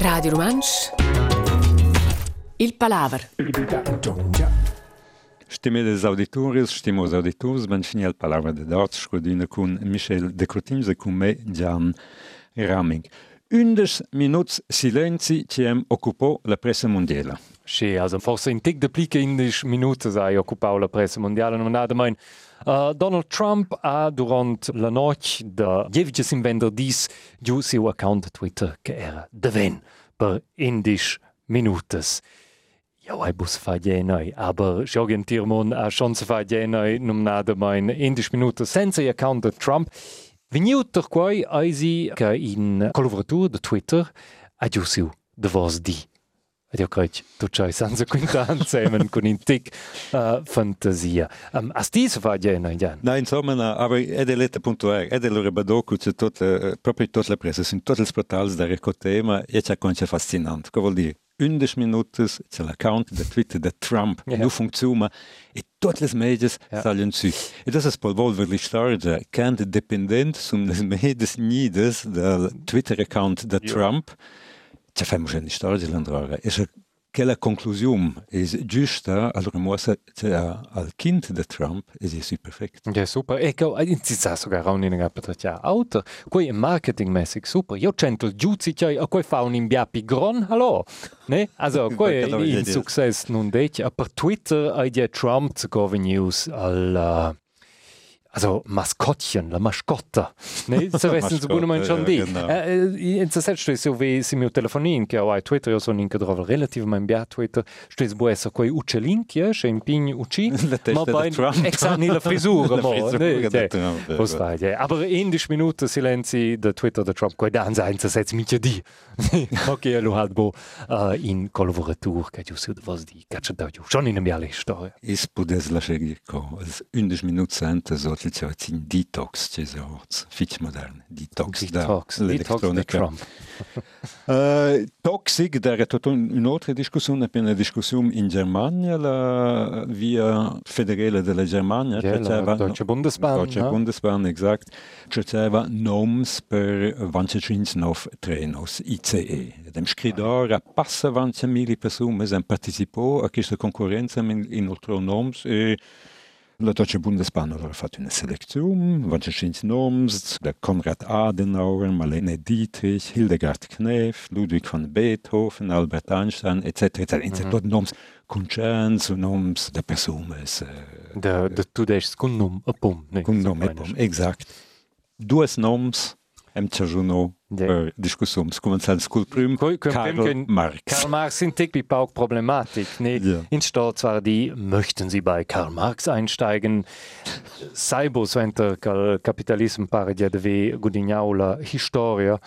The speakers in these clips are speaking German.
Radio Romansch Il Palaver Stimme des auditores, stimo os auditors, ben fini al palabra de dort, scrodina cun Michel de Cotims e cun me Gian Raming. Undes minuts silenzi ciem occupò la pressa mondiala. Sì, also forse in tic de plica indisch minute sei occupau la pressa mondiala non ha mein uh, Donald Trump ha durant la noc de jeviges in venderdis giu siu account Twitter che era de ven per indisch minutes. Ja, hai bus fa genoi, aber Joggen Tirmon a schon se fa genoi num nada mein indisch minutes senza account Trump. Veniu ter quai eisi che in collaboratur de Twitter a giu siu de vos di. Ed io credo tu c'hai senza quintanza e con in tic uh, fantasia. Um, a sti se fa gena in gen? Na, insomma, na, aber è de letta punto er, è lo rebadocu, c'è tot, uh, proprio tutta la pressa, sono tutti i portali da recotema, e c'è conce fascinante. Che vuol dire? 11 minutos l'account de Twitter de Trump, yeah. nu funziona, e tutte le medias yeah. salen su. E das ist pol volver storage, kan de dependent sum les medias nides del Twitter-account de Trump, c'è famo una storia l'androra. E che la conclusione è giusta, allora mossa al kind de Trump è sì perfetto. Ja, super. Ecco, si sa sogar auch in una ja auto. Qui è marketingmäßig super. Io cento il giuzi cioè a quei fa un imbiapi gron, hallo. Ne? Also, qui è in successo non detto. Per Twitter ha Trump zu news al uh, also Maskottchen, la mascotta. Ne? So wissen so gut schon die. In der Zeit steht so wie sie mir telefonin, che ho Twitter, io sono anche trovo relativ mein bia Twitter, steht bo essa quei uccellink, ja, che impigni ucci, ma bei exakt la frisura, mo, ne? Was fa, ja. Aber in 10 Minuten silenzi der Twitter der Trump, quei dan sein, se setz mica di. Ok, lo hat bo uh, in collaboratur, che giusto was di, caccia da schon in una bella storia. Is pudes la sceglico, 11 minuti sente so Assoziazione Detox, ci sono fitch modern. Detox, Detox, da l'elettronica. Uh, toxic, da è tutta un'altra discussione, è una discussione in Germania, la via federale della Germania. Ja, la Deutsche Bundesbahn. Deutsche no? Bundesbahn, esatto. C'era noms per 29 trenos ICE. Dem scridor a passa 20.000 persone hanno partecipato a questa concorrenza in, in altri noms e La Deutsche Bundesbahn hat fatto una selezione, Wanderschins Noms, der Konrad Adenauer, Marlene Dietrich, Hildegard Knef, Ludwig van Beethoven, Albert Einstein, etc. etc. -hmm. Tot noms concerns, noms de persones. Uh, de, de tu deix con nom a pom. Ne, con nom a pom, exact. Dues noms, hem Ciajuno yeah. discussiums començants cul prim Karl Marx. Karl Marx sind wie Pauk Problematik. Ne? Yeah. In Staat zwar die, möchten Sie bei Karl Marx einsteigen? Saibos venter Kapitalism pare dia deve gudignaula historia.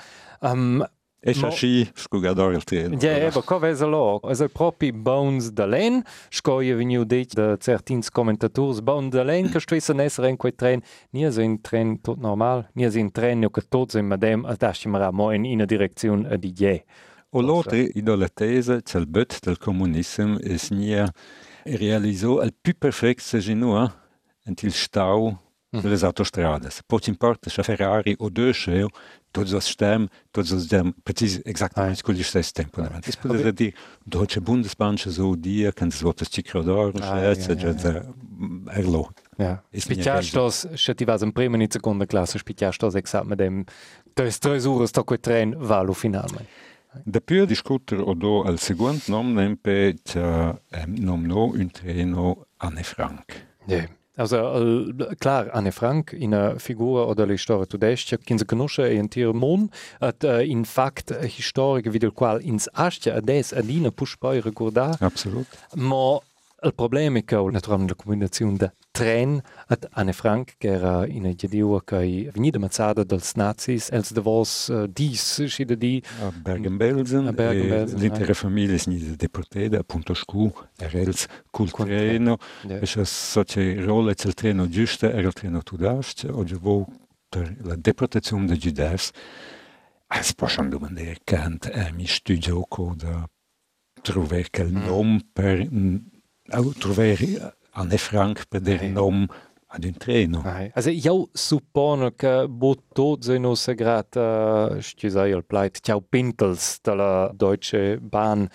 Um, E xa xi scugador il tren. Ja, eba, co vesa lo. Es è propi Bones de Len, sco je veniu dit de certins commentators Bones de Len, che stuessa nesser in quei tren, nia se in tren tot normal, nia se in tren jo che tot se madem, a dasci mara mo in ina direzione a di je. O l'altra ido la tesa, c'è il but del comunism, es nia realizó el più perfect se genua, ent il stau mm. delle autostrade. Pot importa se Ferrari o due sceo, todos os stem, todos os dem, precis exatamente quel stesso tempo. Ah. Es potete dire, Deutsche Bundesbahn so dia, kan es votas cicrodor, scherza, già da erlo. Ja. Spitiastos, se ti vas prima e seconda classe, spitiastos exakt med dem, tres tres ures to quel tren valo finalmente. Da più discutere o do al secondo nom nempe c'è nom no un treno Anne Frank. Yeah. Also äh, klar, Anne Frank in einer Figur oder la storia tudestia, che si conosce in tir mon, at in fact historica video qual ins astia ades adina push poi ricordare. Absolut. Ma il problema è che naturalmente la combinazione da tren at Anne Frank, che era in una giadiua che veniva mazzata dai nazis, els de vos uh, dis, scida di... A Bergen-Belsen, Bergen l'intera famiglia è stata deportata, appunto scu, era els col treno, e c'è so c'è rolle c'è il treno giusto, era il treno tudast, oggi vo per la deportazione dei giudei, es può schon domandare, kant eh, mi studio da trovare quel mm. nome per... Mm, trovare Anne Frank per der nom ad un treno. Ai. Also io suppono che botto se non se grata scusai il pleit ciao Pintels della Deutsche Bahn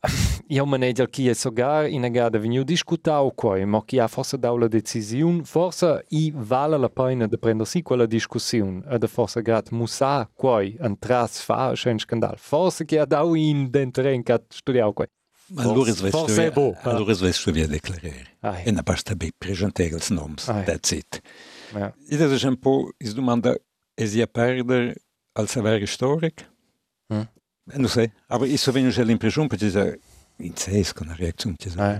io maneggia chi è sogar in a gada veniu discutau quai, ma chi ha forse dau la decisiun, forse i vale la pena de prender si quella discussiun, e de forse grat musa quai an tras fa schen scandal. Forse chi ha dau in dentren cat studiau quai. Allora es forse è bo. Allora es vest via declarare. Ai. E na basta be presentare els noms. Ai. That's it. Ja. E das è un po' is domanda es ia perder al saver storic? Hm. Eh, Non sai, aber ich so wenig l'impression perché se in ses con la reazione che Eh. sa.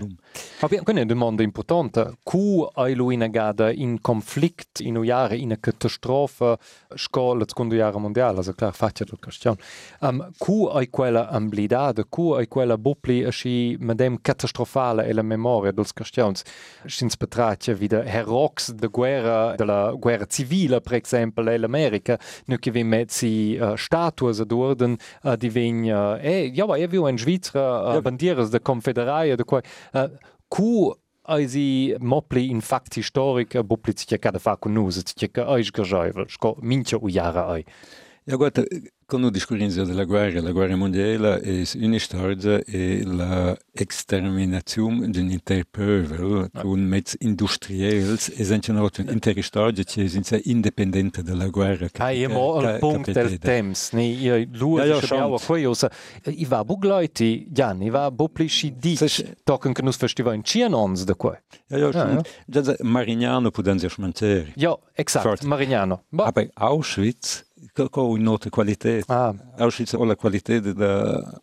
Aber quella è una domanda importante. Cu hai lui in gada in conflict in un jahre in una catastrofe scola secondo jahre mondiale, also klar faccia la questione. Um, cu hai quella amblidade, cu hai quella bupli asci medem catastrofale e la memoria dels questions. Sins betrace wieder herox de guerra, della guerra civile, per esempio, e l'America, nu che vi mezzi uh, statues ad orden, uh, di vegn, uh, eh, ja, e viu in Svizzera uh, Ja. bandieras de confederaia, de quai, uh, Ku si Moppli in fakt historiker bupliziker ka de Fakon no se tjeke eich gescheiwel, mincher u Jahre ei. Ja Gott quando discorriamo della guerra, la guerra mondiale è una storia e la exterminazione di un intero popolo con mezzi industriali e senza un'intera storia che è indipendente dalla guerra. che- Ai che- mo che- al punkt che del vede. temps, ni io lu Ja, ja, ja, ja, schont. quei osa. I va bugleiti, Jan, i va bopli schi di Sech- token che nus festival in Cianons de quai. Ja, ja, Ja, schon. Già da Marignano può sich mangiare. Ja, exakt, Fort. Marignano. Ba. Aber Auschwitz, co- co una nota qualità. Ah, Auschwitz ha la qualità da...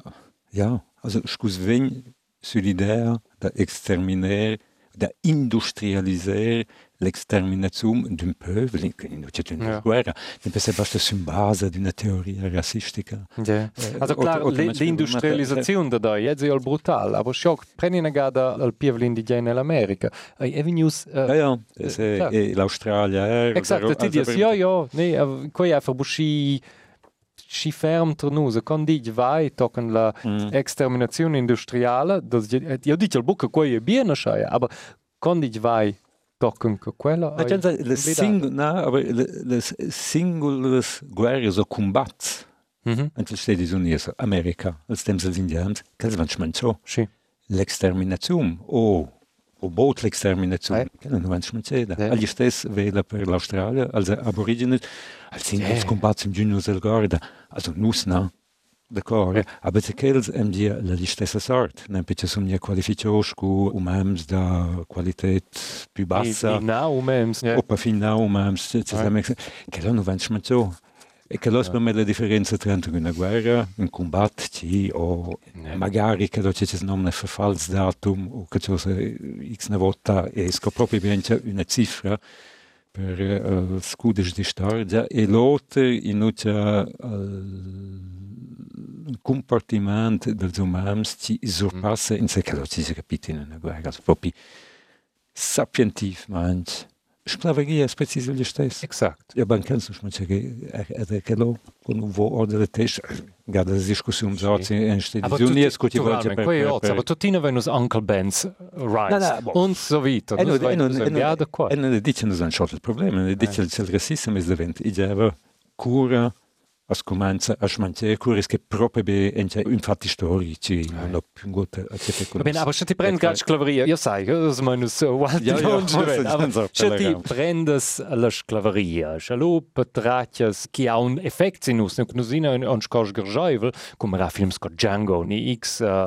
Ja, also scus ven sull'idea da exterminare, da industrialisare l'exterminazione d'un popolo, in non c'è una Ja. guerra, non pensa basta su base di una teoria rassistica. ja. Also Otto- klar, Otto le- Mensch- l'industrializzazione da da, jetzt ja brutal, aber schock, prendi una gada al pievolo indigene all'America. Ai Avenues, Ja, ja, das Eh, è, klar. è l'Australia. eh, Exakt, also- ti dies, also- ja, ja, nee, aber quei einfach buschi schi ferm trnuse, con dig vai tocken la Mm. exterminazione industriale, das io dice il buca quei è bien schaia, aber con dig vai tocken che quella Ma già le sing- no, le, le singules guerres o combats Mhm. entre gli Stati Uniti, America, els temps dels indians, che van schmancio. Sì. L'exterminazione o o bot l'exterminazione, Eh. che non van schmanceda. Eh. Agli stessi vela per l'Australia, als aborigines, als singules Eh. combats im Giugno del Garda, also nus no. D'accord, Eh. aber se quels em dia la stessa sort, nem perché sono mia qualificazione cu umems da qualità più bassa. I, i now mems. Ja. Oppa fin now, ma ci siamo che non van schmazzo. E che lo per me la differenza tra una guerra, un combatto, ci, o Ne. magari che c'è un nome falsdatum o che c'è x una volta e scopro proprio una cifra per uh, scudici di storia e l'altro in un comportamento dels umans ci usurpassa in sé che lo ci si capito in una guerra, proprio sapientiv esclavaguia, espécies ilhasteiras. Exacto. A bancança, os até que não, quando vou ordenar teixe, gadas discussões ótsim, enšte dizunije skutivati. Koji je oca? To ti ne venus Uncle Ben's rice. Da, da. On sovito. Eno, eno, eno, eno, ne dice ne znam što je problem, ne dice il racismo izdevent. Ide cura, as comincia a smangiare cura, che proprio be, infatti storici, non ho più gota a te Ben, aber schon die brennt gerade Sklaverie. Ja, sai, das meines so wild Ja, ja, die elegant. brendes la Sklaverie. Schalo petratias che ha un effekt sinus, ne knusina on scos gerjaivel, come ra films co Django, ni X, uh,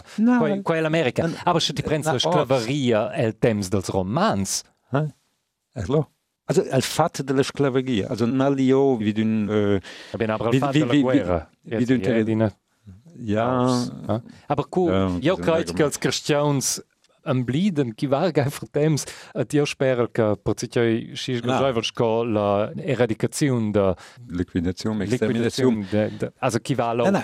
l'America. an- Aber schon die brennt la na, Sklaverie el temps dels romans. Allora, also al fatto della sclaveria, also nall'io vi d'un, eh, fatto wie- della guerra. wie Jetzt, du ja, Ja. Aber cool, Ja, io credo che els cristians am bliden chi varga in temps a spero che per ciò si sco la eradicazione da de, de, also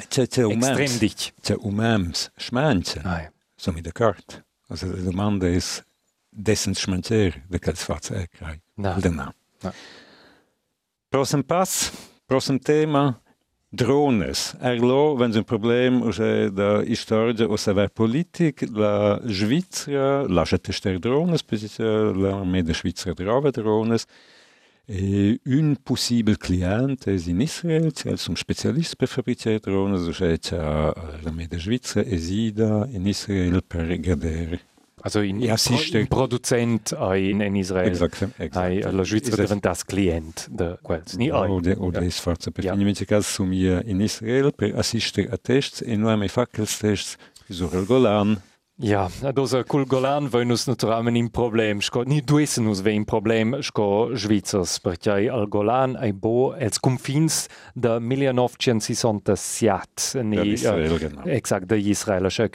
c'è, c'è un extrem dich. c'è un mens, schmanche, Ai. sono d'accordo. Also la domanda è dessen schmancher, da che faccia è No. Oder no. No. Prossimo passo, prossimo tema, Drones. Erlo, wenn un problem usce da istoria o saver politic, la Svizzera lascia tester drones, perché l'armée de Svizzera trova drones, e un possibile client è in Israel, cioè un specialista per fabbricare drones, cioè l'armée de Svizzera esida in Israel per vedere Also in, ja, in Produzent in, in Israel. Exact, exact. la Schweiz diventa client de quels. Ni o de, o ja. de sforza. Per ja. in caso su in Israel per assistere a tests e noi tests sur il Golan, Ja, dosa cul Golan voi nus naturalment in problem. Sco, ni duessen nus ve in problem sco Svizzers, perché al Golan ai bo els confins de 1967. Ni, Israel, uh, genau. Exakt, de Israel. Sco,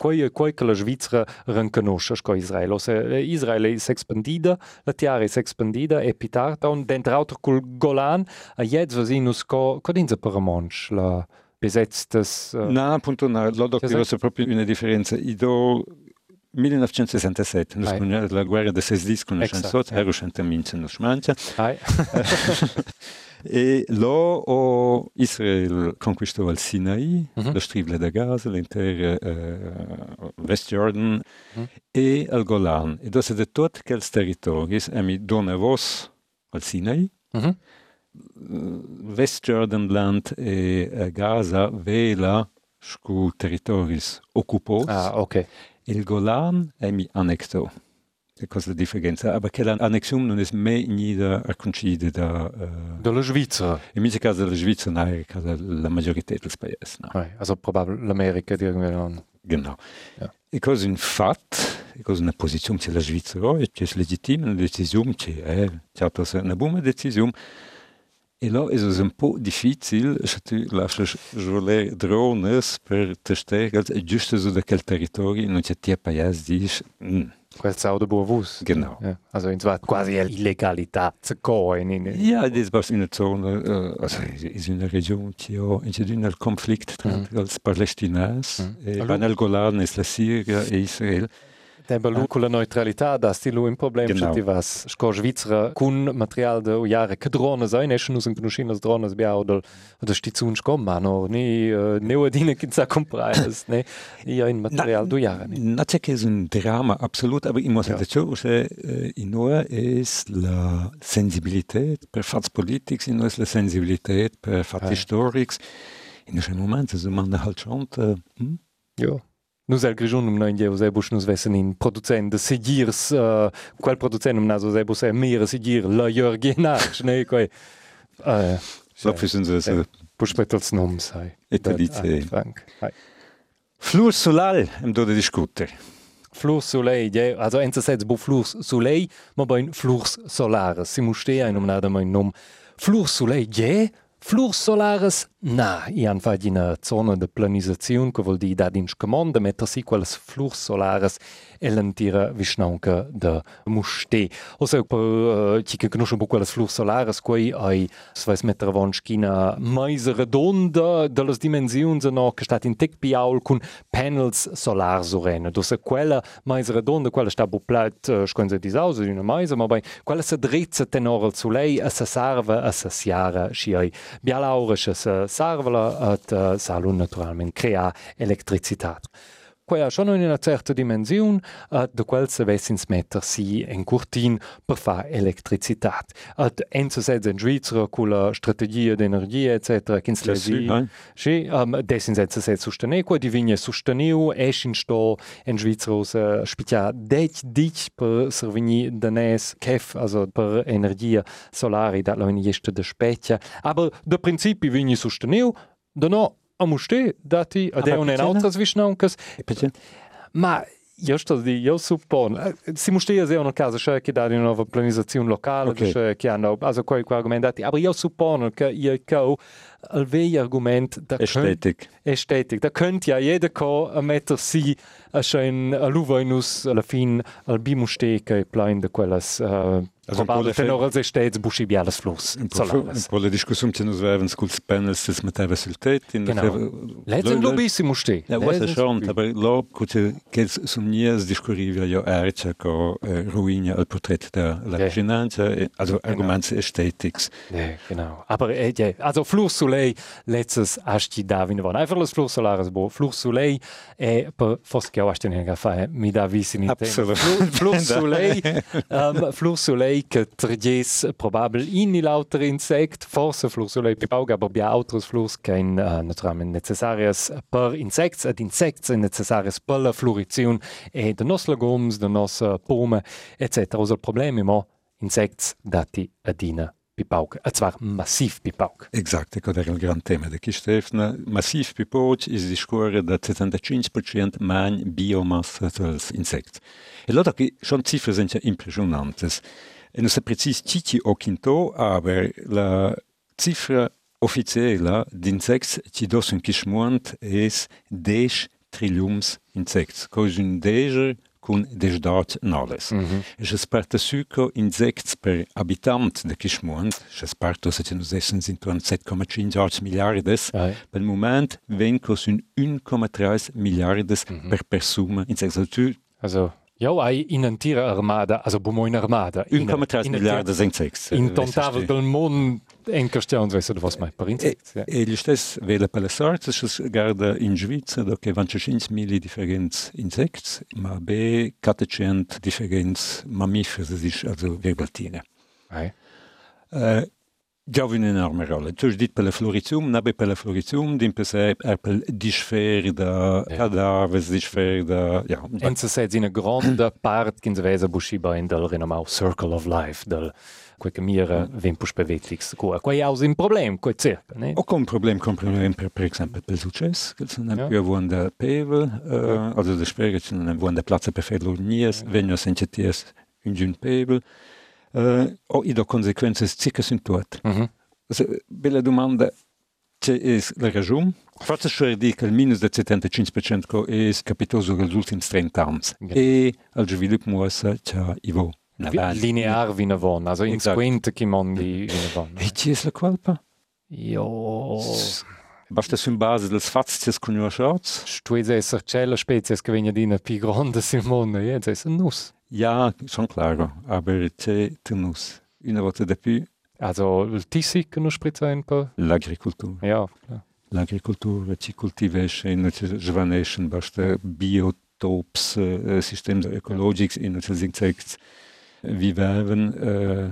quoi, quoi che la Svizzera renconosce sco Israel. Ose, Israel is expandida, la tiara is expandida, e pitarta, und dentro cul Golan, a jetz vasi nus co, co dinse per a monsch, la besetztes... Uh... No, appunto no, l'ho detto proprio una differenza. Do 1967, ah, la guerra de ses disc con esatto, ero scientemente non smancia. e lo o Israel conquistò il Sinai, uh -huh. la strivle da Gaza, l'intera uh, West Jordan uh -huh. e il Golan. E dopo di tutti questi territori, mi donavos al Sinai, uh -huh. Westjordanland e eh, Gaza vela scu territoris occupos. Ah, ok. Il Golan è mi annexo. Che cosa la differenza? Aber che l'annexion non è mai nida a concide da... Uh, dalla Svizzera? In questo caso della Svizzera, no, la maggiorità dei paesi. No. Okay. Also probabilmente l'America, direi non... Genau. Ja. E cosa in fatto, e cosa una posizione della Svizzera, è che è legittima una decisione, che è certo una buona decisione, E là is es un po difficil, se tu lascias voler drones per testare giusto su quel territorio, non c'è ti paese dici... Mm. Quel sau de Boavus. Genau. Ja. Also in zwar quasi illegalità zu gehen. In, in ja, das war in einer Zone, uh, also in einer Region, die ja in einem Konflikt mm. als. E, Ban el Golan ist la Syria e Israel. Tempo lu con la neutralità da sti lu un problem genau. ti vas sco Svizzera cun material de jare che drone sein eschen nus conoscin as drones bia oder oder sti zun scom ma no ni neodine kin sa comprais ne ja in material na, du jare ne na che es un drama absolut aber immer ja. dazu se uh, in nur es la sensibilität per fats politics in nur la sensibilität per fats ja. historics in un moment so man halt schon hm? ja Nus el grigiunum na indie usebus nus vessen in producent de segirs, uh, quel producentum nas usebus e mire segir la Jörgenach, ne, quai... Uh, so fissen se se... Puspet als nom, sai. Et dice... Flur solal, em do de discuter. Flur soleil, ja, also enza sets bo flur soleil, ma bain flurs solares. Si mustea in um nada mein nom. Flur soleil, ja, flur solares Na, i han fatto una zona di planizzazione che vuol dire dare in scomanda mettersi quelle flurs solares e l'antira visnaunca da muste. O se per uh, chi che conosce un po' flurs solares qui ai svais mettere avanti schina mais redonda delle dimensioni no che sta in tec piaul con panels solar sorene. Do se quella mais redonda quella sta bu plat uh, sconze di sausa di una mais ma bei quella se drizza tenor al soleil a se serve a se siara sci bialaurisches äh, Sarveler hat äh, uh, Salun naturalment crea electricitat. Quella schon in una certa dimensione, uh, de quel se vessins metter si en curtin per fa electricitat. At enzo sez en Svizzera con la strategia d'energia, etc., kins lesi, sì, um, desins enzo sez sostenere, qua divigne sosteniu, esch in sto en Svizzera usa spitia dec dic per servini danes kef, also per energia solari, dat la vini de specchia, aber de principi vigni sosteniu, da no a mušte dati, a de une altre višnaukas. Ma io sto di, io suppone, si mustia se una casa c'è che dare una nuova planizzazione locale, okay. c'è che hanno, also quei argomenti, ma io suppone che io che il vero argomento da Ästhetik. Ästhetik, da könnte ja jeder kommen, mettere si a schön a luvainus alla fin al bimuste che plain de quelles uh, Also Probabile tenor als estates buscibiales flus. Un po' la discussione che nos avevano con i panels des mit der Resultat. Genau. Lezen lobissimo ste. Ja, was è schon, aber lo che che sono nies discurriva io erce co ruina al portrait der la finanza, also arguments aesthetics. Ja, genau. Aber ja, also flus Soleil letztes asti da vin von. Einfach los Flux Solares bo. Flux Soleil e per fos che asti ne fa mi da visi in Flux Soleil um, Flux Soleil che trges probabel in lauter insect forse Flux Soleil pe pauga aber bia autres Flux che in uh, naturalmente necessarias per insects ad insects necessarias per la florizione e de nos legums de nos pome etc. Il problema è insects dati adina pipauk, e zwar massiv pipauk. Exakt, ecco, era il gran tema di Kistefna. Massiv pipauk is di scuore da 75% man biomassa dels insects. E allora che schon cifre sind ja impressionantes. E non sa precis cici o quinto, aber la cifra officiella d'insects ci dos un kishmuant es 10 trilliums insects. Cos un deger con desdat nales. Mm -hmm. Je sparta suco insects per habitant de Kishmond, je sparta se nos essen sind 7,5 miliardes, ah, per moment vencos un 1,3 miliardes mm -hmm. per persona insects. Also, Ja, hai in un'intera armada, also bumo in armada. 1,3 miliardes insects. In tontavel del mond en questione, weißt du, was mai per insects. E, e gli stess vele per le sorte, se guarda in Svizzera, do che van 5 mili differents insects, ma be 400 differents mammifers, also verbaltine. Okay. Uh, Giovi un'enorme rolla. Tu hai detto per la florizium, non per la florizium, din per sé è per disfere da cadaveri, disfere da... Ja. E se sei in una grande parte che invece busciba in del renomato Circle of Life, del quel che mira mm. vempus bevetix. Qua è un problema, qua cerca, ne? O con un problema, con un problema per, per esempio per il successo, che non è più buon da pevel, uh, also da spero che non è buon da piazza per fare l'urnies, vengono sentities in giun pevel, uh, o i do consequenze circa sunt tot. Mm -hmm. Bella domanda, c'è es la ragione? Forse cioè dire che il minus del 75% è capitoso negli ultimi 30 anni. E al sviluppo muossa c'è Ivo. Linear wie eine Won, also in Squint che mondi eine Won. E ci è la colpa? Jo. Basta su base dels fazies conosciuts? Stuiz esser c'è la specie che viene di una più grande sul mondo, e è un nus. Ja, schon klar, aber c'è un nus. Una volta di più. Also il tisi che non sprizza un po'? L'agricoltura. Ja, klar. L'agricoltura ci cultivesce in svanescen, basta biotops, uh, systems ecologics in insects vivevan uh,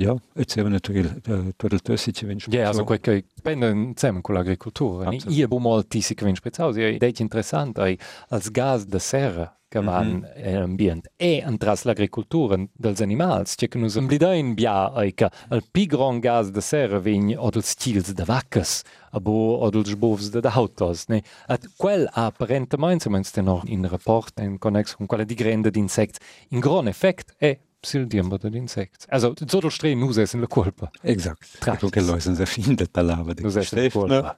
ja, et seva naturel per il tøssi ci vens. Ja, also quel che insieme con l'agricoltura. Io bo molti si vens prezzaus, e è interessante ai als gas de serra che van mm -hmm. l'ambient e antras l'agricoltura dels animals, che nus amblidain bia ai che al pi gran gas de serra vegn od els stils de vaccas, abo od els bovs de autos, ne? At quel apparentemente, se noch in rapport in connex con quella di grande d'insects, in gran effect è psildiembo dell'insecto. Also, solo stre nus es in la colpa. Exact. Ecco che lo sen fin de palava de in la colpa.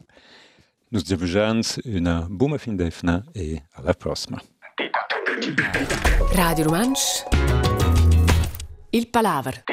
Nus devujans una buona fin defna e alla prossima. Radio Romansch Il Palaver